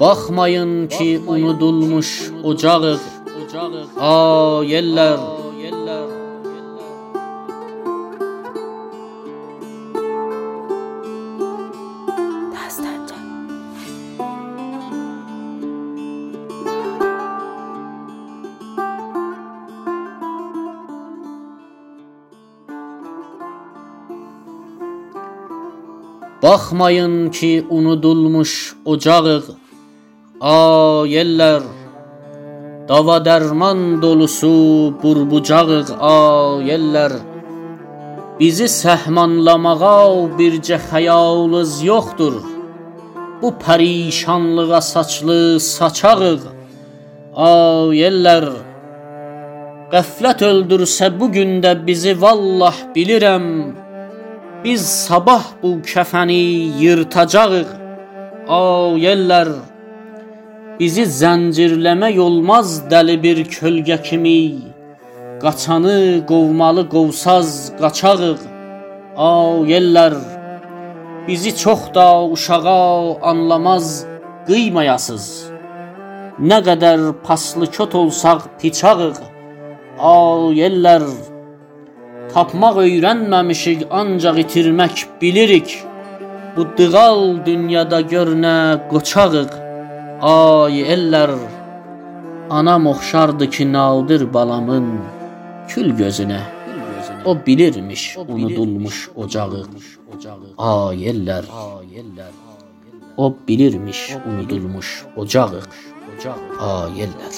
Baxmayın ki, unudulmuş ocağıq, ay ellər. Baxmayın ki, unudulmuş ocağıq, ay ellər. Dava dərman dolusu burbucağıq, ay ellər. Bizi səhmanlamağa bircə xəyalınız yoxdur. Bu pərişanlığa saçlı saçağıq, ay ellər. Qəflət öldürsə bu gün də bizi vallah bilirəm. Biz sabah bu kəfəni yırtacağıq. Ay ellər. Bizi zəncirləmək olmaz dəli bir kölgə kimi. Qaçanı qovmalı qovsaz qaçağıq. Ay ellər. Bizi çox da uşağa anlamaz qıymayasız. Nə qədər paslı kot olsaq piçağıq. Ay ellər. Tapmaq öyrənməmişik, ancaq itirmək bilirik. Bu dığal dünyada gör nə qoçağıq. Ay ellər. Anam oxşardı ki, nadir balamın kül gözünə. O bilirmiş unudulmuş ocağı. Ay ellər. O bilirmiş unudulmuş ocağı. Ay ellər.